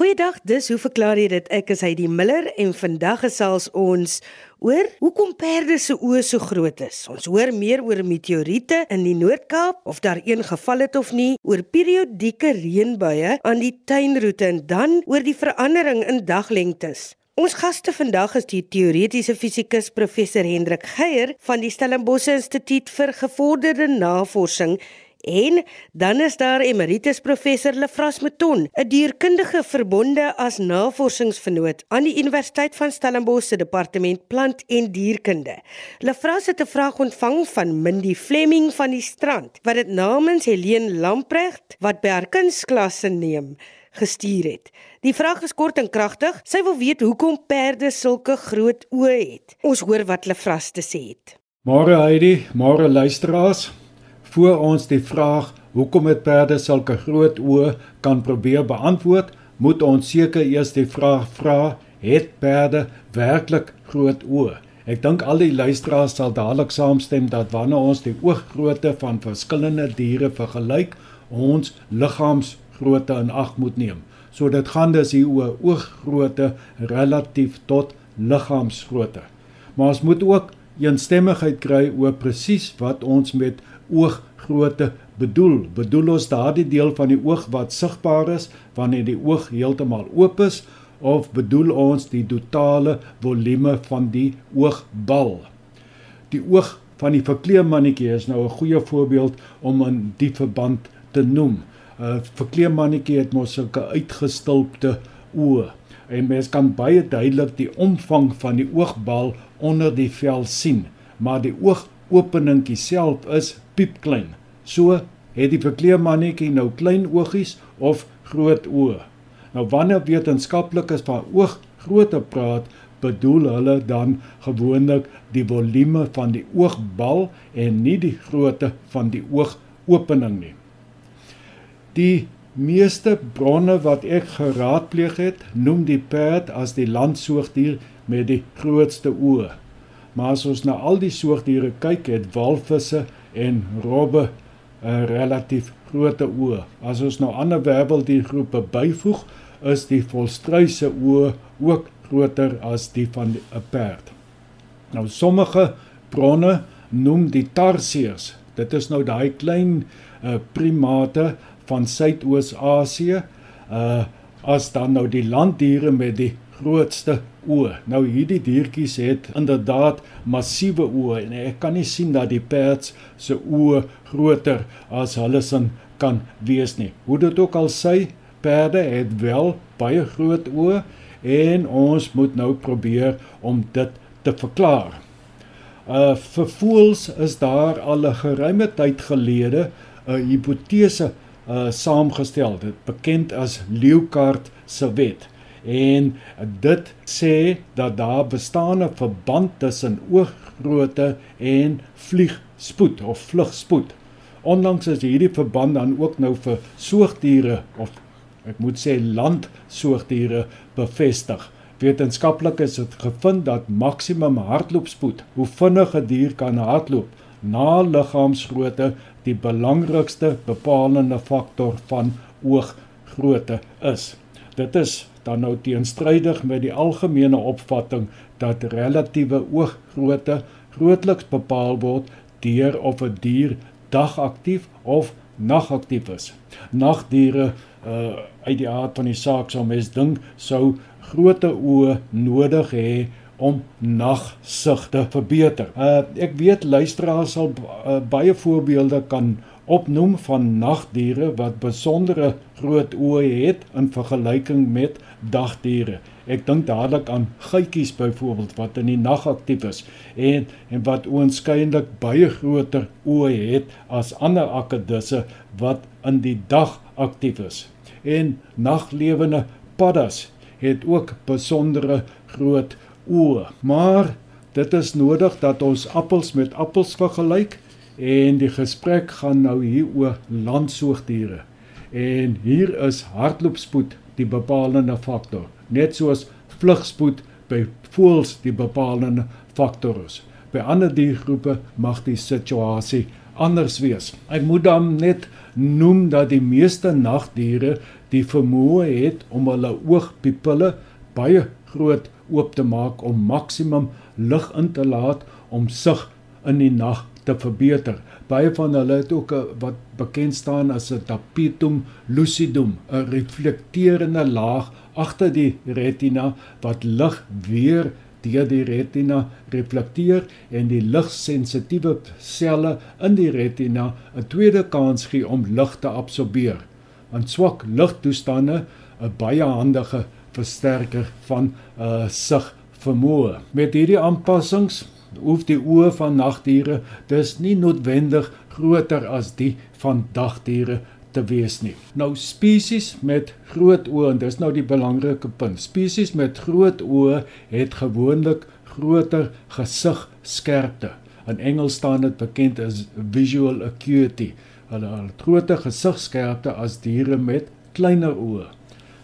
Goeiedag, dis hoe verklaar jy dit? Ek is Heidi Miller en vandag gesels ons oor hoekom perde se oë so groot is. Ons hoor meer oor meteoriete in die Noord-Kaap of daar een geval het of nie, oor periodieke reënbuie aan die tuinroete en dan oor die verandering in daglengtes. Ons gaste vandag is die teoretiese fisikus professor Hendrik Geier van die Stellenbosch Instituut vir Gevorderde Navorsing En dan is daar emeritus professor Lefras Meton, 'n dierkundige verbonde as navorsingsvernoot aan die Universiteit van Stellenbosch se departement plant en dierkunde. Lefras het 'n vraag ontvang van Mindy Fleming van die Strand wat dit namens Helene Lamprecht wat by haar kunsklasse neem gestuur het. Die vraag is kort en kragtig. Sy wil weet hoekom perde sulke groot oë het. Ons hoor wat Lefras te sê het. Môre Heidi, môre luisteraars. Voor ons die vraag hoekom het perde sulke groot oë kan probeer beantwoord, moet ons seker eers die vraag vra: het perde werklik groot oë? Ek dink al die luisteraars sal dadelik saamstem dat wanneer ons die ooggrootte van verskillende diere vergelyk, ons liggaamsgrootte in ag moet neem. So dit gaan dus hier oor ooggrootte relatief tot liggaamsgrootte. Maar ons moet ook eensstemmigheid kry oor presies wat ons met ooggrootte bedoel. Bedoel ons daardie deel van die oog wat sigbaar is wanneer die oog heeltemal oop is of bedoel ons die totale volume van die oogbal? Die oog van die verkleemannetjie is nou 'n goeie voorbeeld om in die verband te noem. 'n Verkleemannetjie het mos sulke uitgestulpte oë en mens kan baie duidelik die omvang van die oogbal onder die vel sien, maar die oogopeningkie self is piepklein. So het die verkleemannetjie nou klein oogies of groot oë. Nou wanneer wetenskaplikes van ooggrootte praat, bedoel hulle dan gewoonlik die volume van die oogbal en nie die grootte van die oogopening nie. Die meeste bronne wat ek geraadpleeg het, noem die perd as die landsoogdier met die grootste oë. Maar as ons na al die soogdiere kyk, het walvisse en robbe 'n relatief groot oë. As ons nou ander werveldiergroepe byvoeg, is die volstruise oë ook groter as die van 'n perd. Nou sommige bronne noem die tarsiërs. Dit is nou daai klein uh, primate van Suidoos-Asië, uh as dan nou die landdiere met die grootste oë. Nou hierdie diertjies het inderdaad massiewe oë en ek kan nie sien dat die perds se oë groter as hulle sin kan wees nie. Hoe dit ook al sê, perde het wel baie groot oë en ons moet nou probeer om dit te verklaar. Uh vir voels is daar al 'n geruime tyd gelede 'n hipotese uh saamgestel, dit bekend as Leucard se wet en dit sê dat daar bestaan 'n verband tussen ooggrootte en vliegspoed of vlugspoed. Ondanks is hierdie verband dan ook nou vir soogdiere of ek moet sê landsoogdiere bevestig. Wetenskaplik is dit gevind dat maksimum hardloopspoed, hoe vinnig 'n dier kan hardloop, na liggaamsgrootte die belangrikste bepalende faktor van ooggrootte is. Dit is dan nou teenstrydig met die algemene opvatting dat relatiewe ooggrootte grootliks bepaal word deur of 'n die dier dagaktief of nagaktief is. Nagdiere uh uit die aard van die saak sou mens dink sou groot oë nodig hê om nagsig te verbeter. Uh ek weet luisteraars sal uh, baie voorbeelde kan opnoem van nagdiere wat besondere groot oë het in vergelyking met dagdiere. Ek dink dadelik aan geitjies byvoorbeeld wat in die nag aktief is en en wat oënskynlik baie groter oë het as ander akedisse wat in die dag aktief is. En naglewende paddas het ook besondere groot oë. Maar dit is nodig dat ons appels met appels vergelyk En die gesprek gaan nou hier oor landsoogdiere. En hier is hardloopspoed die bepalende faktor, net soos vlugspoed by voëls die bepalende faktor is. By ander diergroepe mag die situasie anders wees. Ek moet dan net noem dat die meeste nagdiere die vermoë het om hulle oogpupille baie groot oop te maak om maksimum lig in te laat om sig in die nag te verbeter. Baie van hulle het ook 'n wat bekend staan as 'n tapetum lucidum, 'n reflekterende laag agter die retina wat lig weer deur die retina reflekteer en die ligsensitiewe selle in die retina 'n tweede kans gee om lig te absorbeer. Want swak ligtoestande 'n baie handige versterker van uh, sig vermoë. Met hierdie aanpassings hoef die oë van nagdiere dis nie noodwendig groter as die van dagdiere te wees nie. Nou spesies met groot oë en dis nou die belangrike punt. Spesies met groot oë het gewoonlik groter gesigskerpte. In Engels staan dit bekend as visual acuity. Hulle het groter gesigskerpte as diere met kleiner oë.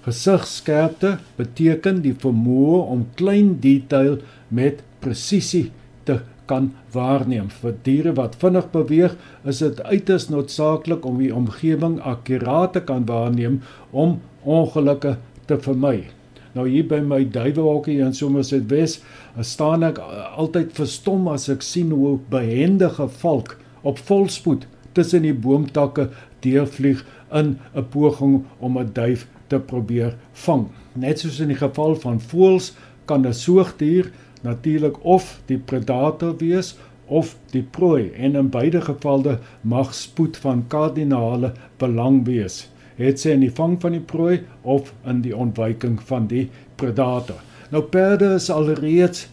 Gesigskerpte beteken die vermoë om klein detail met presisie te kan waarneem. Vir diere wat vinnig beweeg, is dit uiters noodsaaklik om die omgewing akkuraat te kan waarneem om ongelukke te vermy. Nou hier by my duiwelhokkie in Somerset Wes, staan ek altyd verstom as ek sien hoe behendige valk op volspoed tussen die boomtakke deurvlieg in 'n poging om 'n duif te probeer vang. Net soos in die geval van voëls kan 'n soogdier natuurlik of die predator wees of die prooi. En in beide gevalle mag spoed van kardinale belang wees het sy in die vang van die prooi of in die ontwyking van die predator. Nou perde is alreeds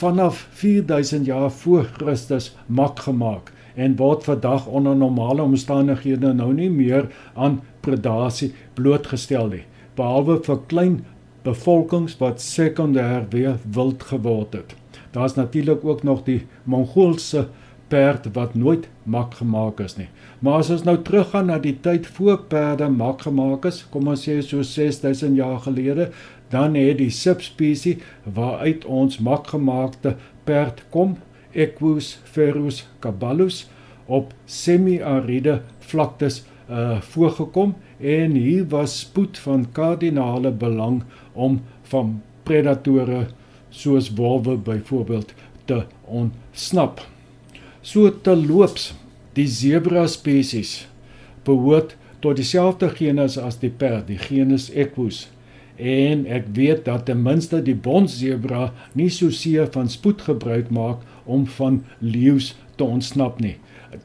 vanaf 4000 jaar voor Christus mak gemaak en word vandag onder normale omstandighede nou nie meer aan predasie blootgestel nie behalwe vir klein bevolkings wat sekondêr weer wild geword het. Daar's natuurlik ook nog die Mongoolse perd wat nooit mak gemaak is nie. Maar as ons nou teruggaan na die tyd voor perde mak gemaak is, kom ons sê so 6000 jaar gelede, dan het die subspesie waaruit ons mak gemaakte perd kom, Equus ferus caballus op semi-aride vlaktes uh voorgekom en hier was spoed van kardinale belang om van predatore soos wolwe byvoorbeeld te ontsnap. So te loops die zebra spesies behoort tot dieselfde genus as die perd, die genus Equus. En ek weet dat ten minste die bonszebra nie so seer van spoed gebruik maak om van leeu's te ontsnap nie.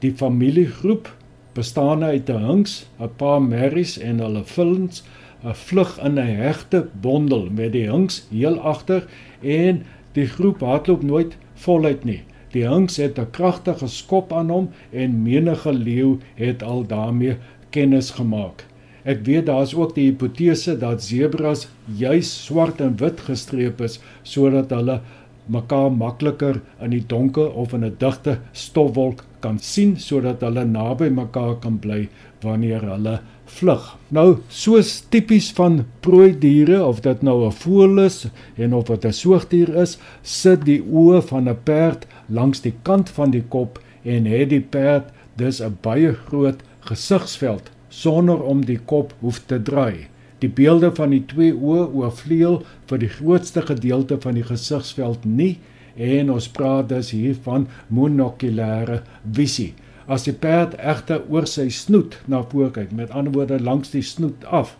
Die familiegroep bestaan uit 'n hinks, 'n paar merries en hulle villens 'n vlug in 'n hegte bondel met die hinks heel agter en die groep hardloop nooit voluit nie. Die hinks het 'n kragtige skop aan hom en menige leeu het al daarmee kennis gemaak. Ek weet daar's ook die hipotese dat sebras juis swart en wit gestreep is sodat hulle mekaar makliker in die donker of in 'n digte stofwolk kan sien sodat hulle naby mekaar kan bly wanneer hulle vlug. Nou soos tipies van prooi diere of dit nou 'n voël is en of dit 'n soogdier is, sit die oë van 'n perd langs die kant van die kop en het die perd dus 'n baie groot gesigsveld sonder om die kop hoef te draai. Die beelde van die twee oë oorvleuel vir die grootste gedeelte van die gesigsveld nie en ons praat dus hier van monokulêre visie. As die perd egter oor sy snoet na voor kyk, met ander woorde langs die snoet af,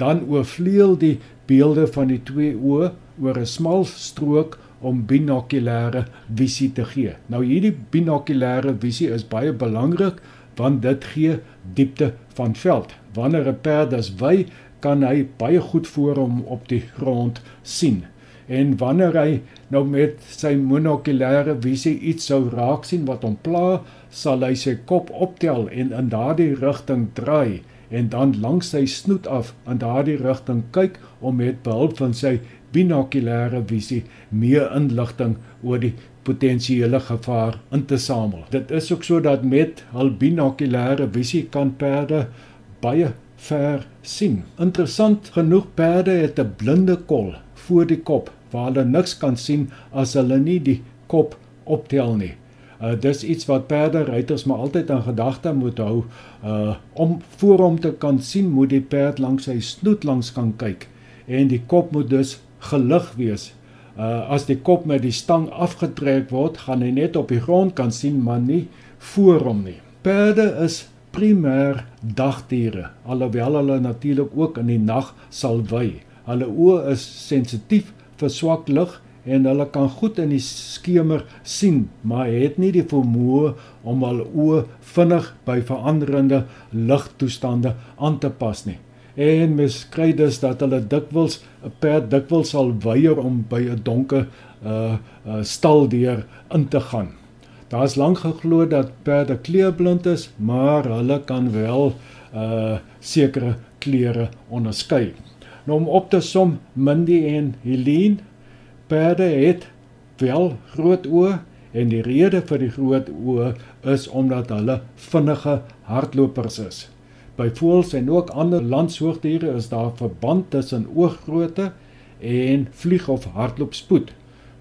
dan oorvleuel die beelde van die twee oë oor 'n smal strook om binokulêre visie te gee. Nou hierdie binokulêre visie is baie belangrik want dit gee diepte van veld. Wanneer 'n perd as wy kan hy baie goed voor hom op die grond sien. En wanneer hy nou met sy monokulêre visie iets sou raak sien wat hom pla, sal hy sy kop optel en in daardie rigting draai en dan langs sy snoet af in daardie rigting kyk om met behulp van sy binokulêre visie meer inligting oor die potensiële gevaar in te samel. Dit is ook so dat met hul binokulêre visie kan perde baie ver sien. Interessant genoeg perde het 'n blinde kol voor die kop waar hulle niks kan sien as hulle nie die kop optel nie. Uh dis iets wat perde ruiters maar altyd aan gedagte moet hou. Uh om voor hom te kan sien, moet die perd langs sy snoet langs kan kyk en die kop moet dus gelig wees. Uh as die kop met die stang afgetrek word, gaan hy net op die grond kan sien, maar nie voor hom nie. Perde is primêr dagdiere, alhoewel hulle natuurlik ook in die nag sal wy. Hulle oë is sensitief vir swak lig en hulle kan goed in die skemer sien, maar het nie die vermoë om hul oë vinnig by veranderende ligtoestande aan te pas nie. En mens kry dus dat hulle dikwels 'n perd dikwels sal weier om by 'n donker uh, uh staldeur in te gaan. Daar is lank geglo dat perde kleurblind is, maar hulle kan wel uh sekere kleure onderskei. Nou om op te som, Mindy en Helene Perde het wel groot oë en die rede vir die groot oë is omdat hulle vinnige hardlopers is. By voëls en ook ander landsoogdiere is daar verband tussen ooggrootte en vlieg of hardloopspoed.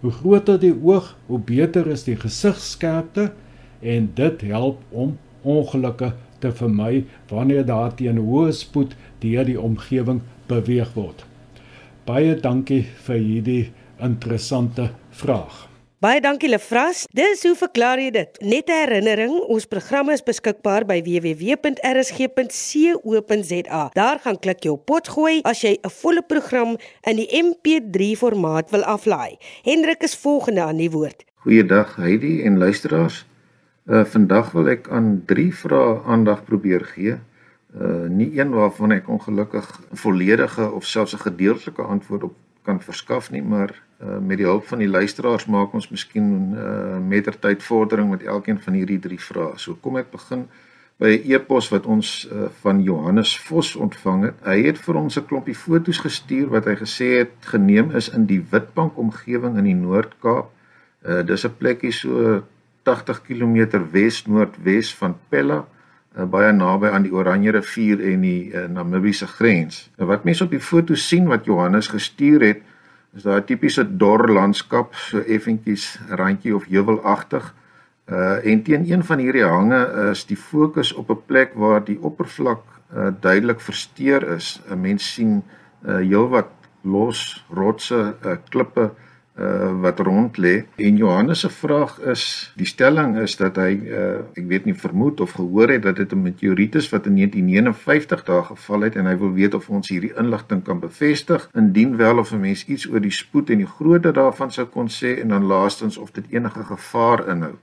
Hoe groter die oog, hoe beter is die gesigskerpte en dit help om ongelukke te vermy wanneer daar teen hoë spoed deur die omgewing beweeg word. Baie dankie vir hierdie interessante vraag. Baie dankie Lefras. Dis hoe verklaar jy dit? Net 'n herinnering, ons program is beskikbaar by www.rsg.co.za. Daar gaan klik jy op pot gooi as jy 'n volle program in die MP3 formaat wil aflaai. Hendrik is volgende aan die woord. Goeiedag Heidi en luisteraars. Uh vandag wil ek aan drie vrae aandag probeer gee. Uh nie een waarvan ek ongelukkig volledige of selfs 'n gedeeltelike antwoord op kan verskaf nie, maar uh, met die hulp van die luisteraars maak ons miskien uh, mettertyd vordering met elkeen van hierdie drie vrae. So kom ek begin by 'n e-pos wat ons uh, van Johannes Vos ontvang het. Hy het vir ons 'n klompie foto's gestuur wat hy gesê het geneem is in die Witbank omgewing in die Noord-Kaap. Uh, dis 'n plekkie so 80 km wes-noordwes van Pella uh, baie naby aan die Oranje rivier en die uh, Namibiese grens. Nou wat mense op die foto sien wat Johannes gestuur het, is daar 'n tipiese dor landskap, so effentjies randjie of heuwelagtig. Uh en teen een van hierdie hange is die fokus op 'n plek waar die oppervlak uh, duidelik versteur is. 'n Mens sien uh heelwat los rotse, uh, klippe uh wat rond lê en Johannes se vraag is die stelling is dat hy uh ek weet nie vermoed of gehoor het dat dit 'n meteoriet is wat in 1959 daar geval het en hy wil weet of ons hierdie inligting kan bevestig indien wel of 'n mens iets oor die spoed en die grootte daarvan sou kon sê en dan laastens of dit enige gevaar inhou.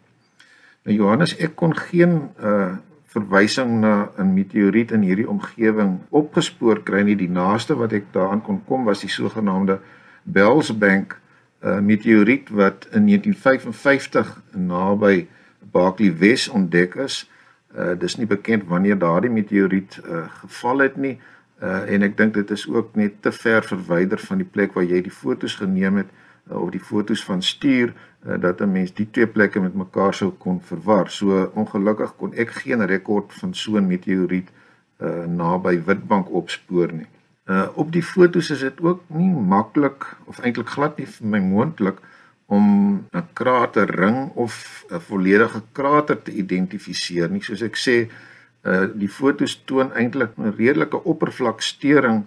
Nou Johannes ek kon geen uh verwysing na 'n meteoriet in hierdie omgewing opgespoor kry nie die naaste wat ek daaraan kon kom was die sogenaamde Bells Bank uh, meteoriet wat in 1955 naby Barkley Wes ontdek is. Uh dis nie bekend wanneer daardie meteoriet uh geval het nie. Uh en ek dink dit is ook net te ver verwyder van die plek waar jy die fotos geneem het uh, of die fotos van stuur uh, dat 'n mens die twee plekke met mekaar sou kon verwar. So ongelukkig kon ek geen rekord van so 'n meteoriet uh naby Witbank opspoor nie. Uh op die fotos is dit ook nie maklik of eintlik glad nie vir my moontlik om 'n kraterring of 'n volledige krater te identifiseer nie. Soos ek sê, uh die fotos toon eintlik 'n redelike oppervlaksteuring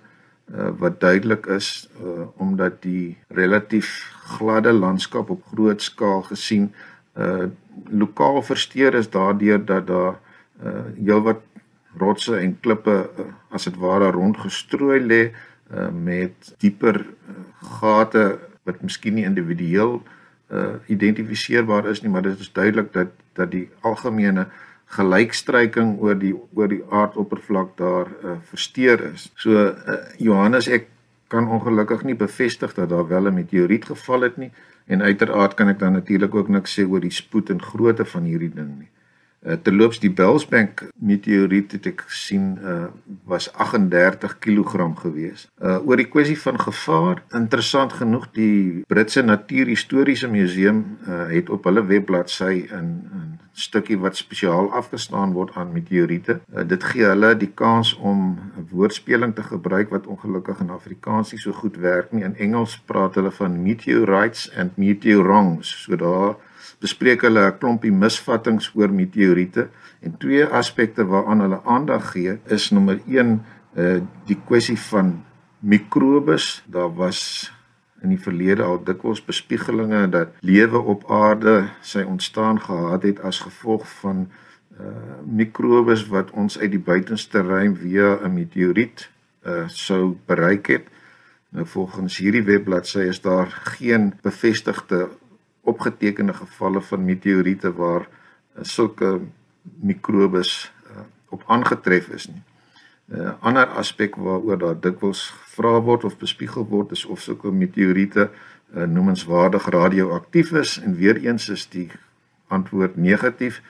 uh wat duidelik is uh omdat die relatief gladde landskap op groot skaal gesien uh lokaal versteur is daardeur dat daar uh heelwat rotse en klippe uh, as dit ware rondgestrooi lê uh, met dieper uh, gate wat miskien nie individueel uh, identifiseerbaar is nie, maar dit is duidelik dat dat die algemene gelykstryking oor die oor die aardoppervlak daar uh, versteur is. So uh, Johannes ek kan ongelukkig nie bevestig dat daar wel 'n meteoriet geval het nie en uiteraard kan ek dan natuurlik ook niks sê oor die spoed en grootte van hierdie ding nie. Uh, terloops die Bellsbank meteoriet het ek gesien uh, was 38 kg gewees. Uh oor die kwessie van gevaar, interessant genoeg die Britse Natuurhistoriese Museum uh het op hulle webbladsy in, in stukkie wat spesiaal afgestaan word aan meteoriete. Uh, dit gee hulle die kans om 'n woordspeling te gebruik wat ongelukkig in Afrikaans nie so goed werk nie. In Engels praat hulle van meteorites and meteorons. So daar bespreek hulle 'n klompie misvattings oor meteoriete en twee aspekte waaraan hulle aandag gee is nommer 1 uh, die kwessie van mikrobes. Daar was in die verlede al dikwels bespiegelinge dat lewe op aarde sy ontstaan gehad het as gevolg van uh mikrobes wat ons uit die buitenste ruim via 'n meteoriet uh sou bereik het. Nou volgens hierdie webbladsy is daar geen bevestigde opgetekende gevalle van meteoriete waar uh, sulke mikrobes uh, op aangetref is nie. 'n uh, ander aspek waaroor daar dikwels gevra word of bespiegel word is of sulke meteoriete uh, noemenswaardig radioaktief is en weer eens is die antwoord negatief.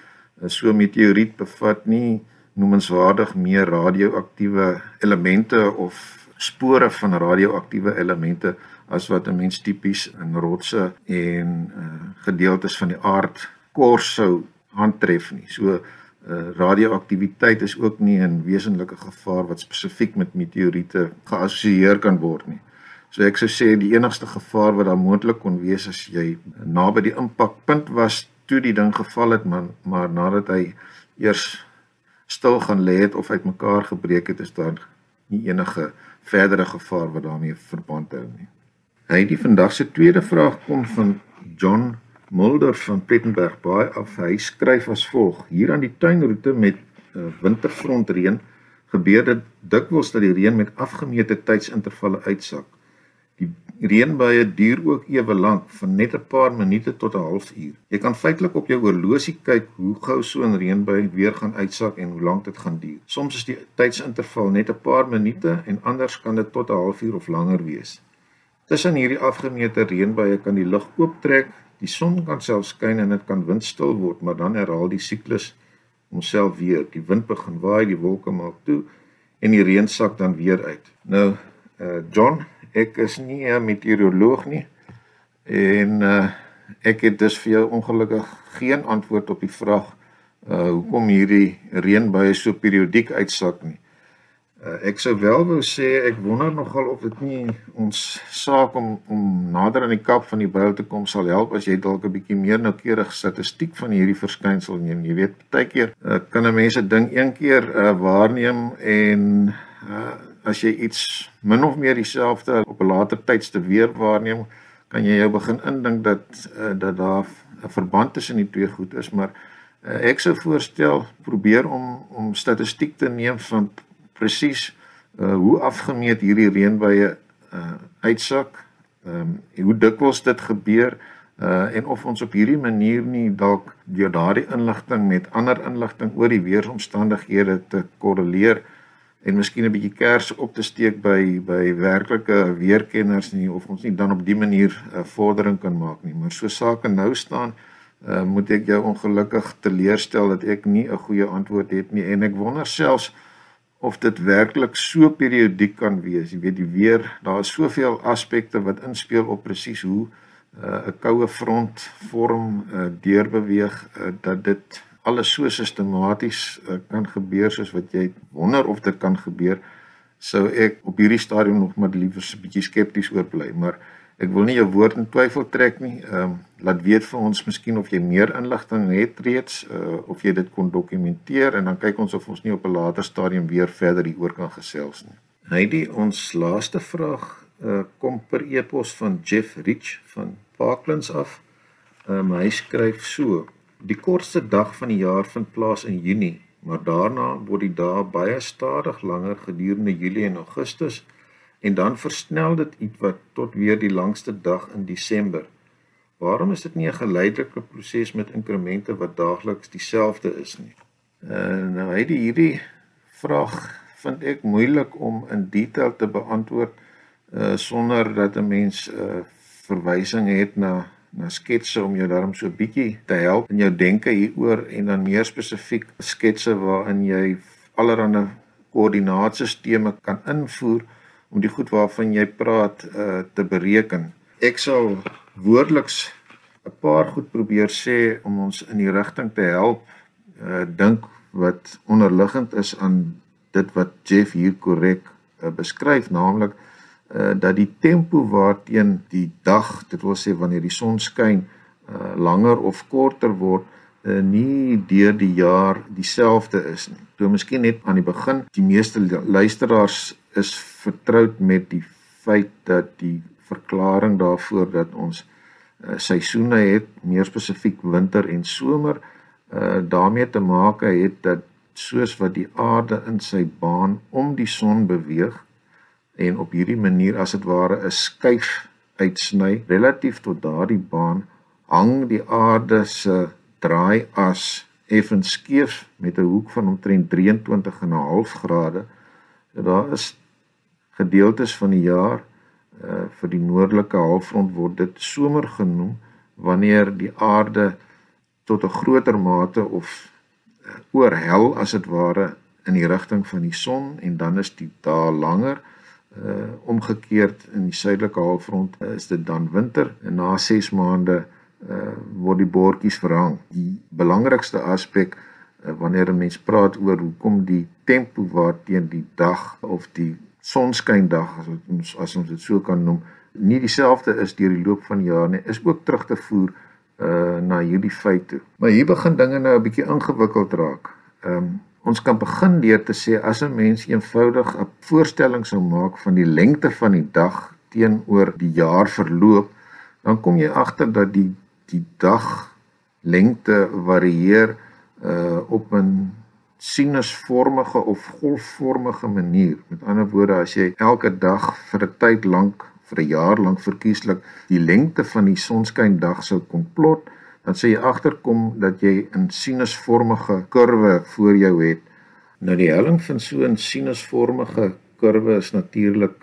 Uh, so meteoriet bevat nie noemenswaardig meer radioaktiewe elemente of spore van radioaktiewe elemente as wat 'n mens tipies in rotse en uh, gedeeltes van die aardkors sou aantref nie. So uh, radioaktiwiteit is ook nie 'n wesenlike gevaar wat spesifiek met meteoriete geassosieer kan word nie. So ek sou sê die enigste gevaar wat daar moontlik kon wees as jy naby die impakpunt was toe die ding geval het, maar maar nadat hy eers stil gaan lê het of uitmekaar gebreek het, is daar nie enige verdere gevaar wat daarmee verband hou nie. Hy die vandag se tweede vraag kom van John Mulder van Plettenberg Baai af. Hy skryf as volg: Hier aan die tuinroete met uh, winterfrontreën gebeur dit dikwels dat die reën met afgemete tydsintervalle uitsak. Die reënbuie duur ook ewe lank, van net 'n paar minute tot 'n halfuur. Jy kan feitelik op jou horlosie kyk hoe gou so 'n reënbui weer gaan uitsak en hoe lank dit gaan duur. Soms is die tydsinterval net 'n paar minute en anders kan dit tot 'n halfuur of langer wees. Tussen hierdie afgemete reënbuie kan die lug ooptrek Die son kan self skyn en dit kan windstil word, maar dan herhaal die siklus homself weer. Die wind begin waai, die wolke maak toe en die reën sak dan weer uit. Nou, uh John, ek is nie 'n meteoroloog nie en uh ek het dus vir jou ongelukkig geen antwoord op die vraag uh hoekom hierdie reënbuie so periodiek uitsak nie. Uh, ek sou wel wou sê ek wonder nogal of dit nie ons saak om om nader aan die kap van die byl te kom sal help as jy dalk 'n bietjie meer noukeurig statistiek van hierdie verskynsel neem. Jy weet, baie keer uh, kan 'n mens 'n ding een keer uh, waarneem en uh, as jy iets min of meer dieselfde op 'n later tydste weer waarneem, kan jy jou begin indink dat uh, dat daar 'n verband tussen die twee goed is, maar uh, ek sou voorstel probeer om om statistiek te neem van presies uh hoe afgemeet hierdie reënbuie uh uitsak. Ehm um, hoe dikwels dit gebeur uh en of ons op hierdie manier nie dalk deur daardie inligting met ander inligting oor die weeromstandighede te korreleer en miskien 'n bietjie kers op te steek by by werklike weerkenners nie of ons nie dan op die manier uh, vordering kan maak nie maar so sake nou staan uh moet ek jou ongelukkig teleurstel dat ek nie 'n goeie antwoord het nie en ek wonder selfs of dit werklik so periodiek kan wees. Jy weet die weer, daar is soveel aspekte wat inspel op presies hoe uh, 'n uh, koue front vorm uh, deurbeweeg uh, dat dit alles so sistematies uh, kan gebeur soos wat jy wonder of dit kan gebeur. Sou ek op hierdie stadium nog maar liewer 'n bietjie skepties oor bly, maar Ek wil nie jou woord in twyfel trek nie. Ehm um, laat weet vir ons miskien of jy meer inligting het reeds uh, of jy dit kon dokumenteer en dan kyk ons of ons nie op 'n later stadium weer verder hieroor kan gesels nie. Heidi, ons laaste vraag uh, kom per e-pos van Jeff Rich van Parklands af. Ehm um, hy skryf so: Die kortste dag van die jaar vind plaas in Junie, maar daarna word die dae baie stadig langer gedurende Julie en Augustus en dan versnel dit ietwat tot weer die langste dag in Desember. Waarom is dit nie 'n geleidelike proses met inkremente wat daagliks dieselfde is nie? Uh nou hy die hierdie vraag vind ek moeilik om in detail te beantwoord uh sonder dat 'n mens 'n uh, verwysing het na na sketse om jou daarom so bietjie te help in jou denke hieroor en dan meer spesifiek sketse waarin jy allerlei koördinaatstelsels kan invoer om die goed waarvan jy praat uh te bereken. Ek sal woordeliks 'n paar goed probeer sê om ons in die rigting te help uh dink wat onderliggend is aan dit wat Jeff hier korrek uh, beskryf naamlik uh dat die tempo waarteen die dag dit wil sê wanneer die son skyn uh langer of korter word uh, nie deur die jaar dieselfde is nie. So miskien net aan die begin, die meeste luisteraars is vertroud met die feit dat die verklaring daarvoor dat ons uh, seisoene het, meer spesifiek winter en somer, uh daarmee te maak het dat soos wat die aarde in sy baan om die son beweeg en op hierdie manier as dit ware 'n skuif uitsny relatief tot daardie baan hang die aarde se draai as effens skeef met 'n hoek van omtrent 23 en 'n half grade. So daar is gedeeltes van die jaar uh vir die noordelike halfrond word dit somer genoem wanneer die aarde tot 'n groter mate of uh, oorhel as dit ware in die rigting van die son en dan is die dae langer uh omgekeerd in die suidelike halfrond is dit dan winter en na 6 maande uh word die bordjies verhang. Die belangrikste aspek uh, wanneer 'n mens praat oor hoekom die tempo waarteen die dag of die sonskyndag as ons as ons dit so kan noem, nie dieselfde is deur die loop van die jaar nie, is ook terug te voer uh na hierdie feite. Maar hier begin dinge nou 'n bietjie ingewikkeld raak. Ehm um, ons kan begin deur te sê as 'n mens eenvoudig 'n voorstelling sou maak van die lengte van die dag teenoor die jaar verloop, dan kom jy agter dat die die dag lengte varieer uh op 'n sinusvormige of golfvormige manier. Met ander woorde, as jy elke dag vir 'n tyd lank, vir 'n jaar lank verkieslik die lengte van die sonskyndag sou kon plot, dan sê jy agterkom dat jy 'n sinusvormige kurwe voor jou het. Nou die helling van so 'n sinusvormige kurwe is natuurlik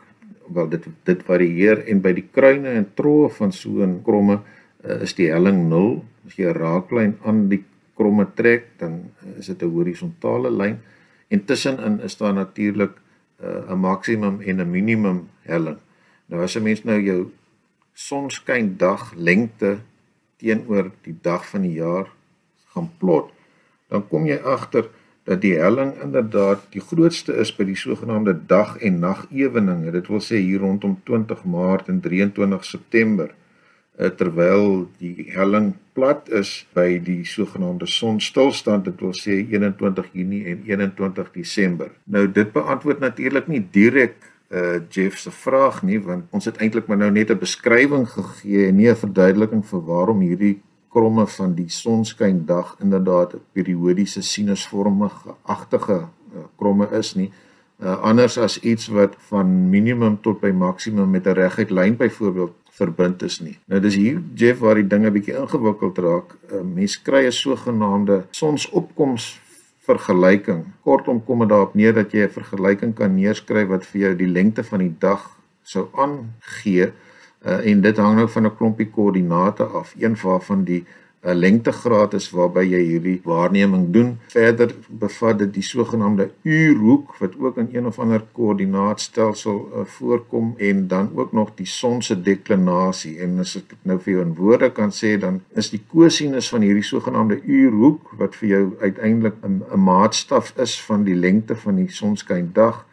wel dit dit varieer en by die kruine en troe van so 'n kromme is die helling 0 as jy 'n raaklyn aan die kromme trek dan is dit 'n horisontale lyn. En tussenin is daar natuurlik uh, 'n uh, maksimum en 'n minimum helling. Nou as 'n mens nou jou sonskyn dag lengte teenoor die dag van die jaar gaan plot dan kom jy agter dat die helling inderdaad die grootste is by die sogenaamde dag en nag eweninge dit wil sê hier rondom 20 Maart en 23 September. Eh, terwyl die helling plat is by die sogenaamde sonstilstand dit wil sê 21 Junie en 21 Desember. Nou dit beantwoord natuurlik nie direk uh Jeff se vraag nie want ons het eintlik maar nou net 'n beskrywing gegee en nie 'n verduideliking vir waarom hierdie kromme van die sonskyndag inderdaad 'n periodiese sinusvormige agtige uh, kromme is nie. Uh anders as iets wat van minimum tot by maksimum met 'n reguit lyn byvoorbeeld verbind is nie. Nou dis hier Jeff waar die dinge bietjie ingewikkeld raak. 'n uh, Mens kry 'n sogenaamde sonsopkoms vergelyking. Kortom kom dit daarop neer dat jy 'n vergelyking kan neerskryf wat vir jou die lengte van die dag sou aangee. Uh, en dit hang nou van 'n klompie koördinate af. Een waarvan die 'n lengtegraad is waarby jy hierdie waarneming doen. Verder bevat dit die sogenaamde uurhoek wat ook in een of ander koördinaatstelsel uh, voorkom en dan ook nog die son se deklinasie. En as ek dit nou vir jou in woorde kan sê, dan is die kosinus van hierdie sogenaamde uurhoek wat vir jou uiteindelik 'n maatstaf is van die lengte van die sonskyndag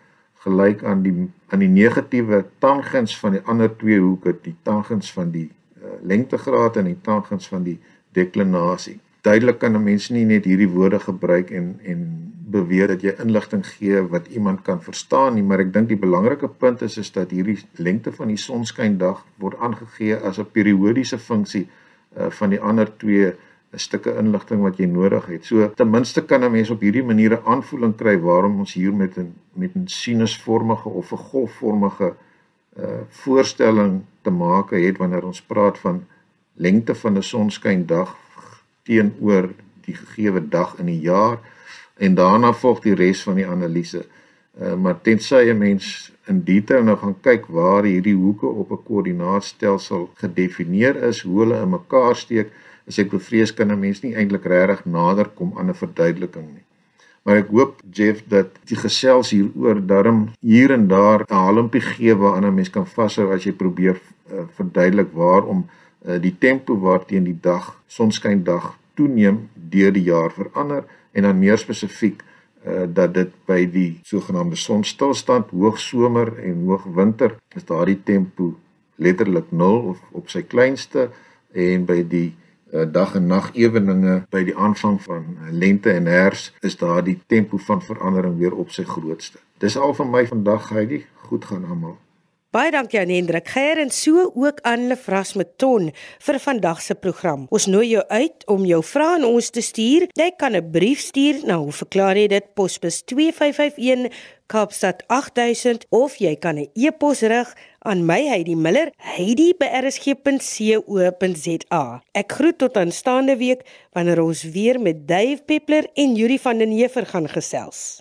gelyk aan die aan die negatiewe tangens van die ander twee hoeke, die tangens van die uh, lengtegraad en die tangens van die deklinasie. Duidelik kan 'n mens nie net hierdie woorde gebruik en en beweer dat jy inligting gee wat iemand kan verstaan nie, maar ek dink die belangrike punt is is dat hierdie lengte van die sonskyndag word aangegee as 'n periodiese funksie uh, van die ander twee 'n stukke inligting wat jy nodig het. So ten minste kan 'n mens op hierdie manier 'n aanvoeling kry waarom ons hier met 'n met 'n sinusvormige of 'n golfvormige uh voorstelling te maak het wanneer ons praat van lengte van 'n sonskyndag teenoor die gegeewe dag in die jaar en daarna volg die res van die analise. Uh, maar tensy 'n mens in detail nou gaan kyk waar hierdie hoeke op 'n koördinaatstelsel gedefinieer is, hoe hulle in mekaar steek, is ek bevrees kan 'n mens nie eintlik regtig nader kom aan 'n verduideliking nie. Maar ek hoop Jeff dat die gesels hieroor darm hier en daar 'n halmpie gee waaraan 'n mens kan vashou as jy probeer uh, verduidelik waarom die tempo waarteen die dag, sonskyndag toeneem deur die jaar verander en dan meer spesifiek uh, dat dit by die sogenaamde sonstilstand, hoogsomer en hoogwinter is daardie tempo letterlik 0 of op sy kleinste en by die uh, dag en nag eweninge by die aanvang van lente en herfs is daardie tempo van verandering weer op sy grootste. Dis al van my vandag Heidi, goed gaan almal. Baie dankie aan Hendrik Geier en so ook aan Lefras Meton vir vandag se program. Ons nooi jou uit om jou vrae aan ons te stuur. Jy kan 'n brief stuur na hoe verklaar jy dit posbus 2551 Kaapstad 8000 of jy kan 'n e-pos rig aan my Heidi Miller heidi@rsg.co.za. Ek groet tot aanstaande week wanneer ons weer met Dave Peppler en Yuri van den Heever gaan gesels.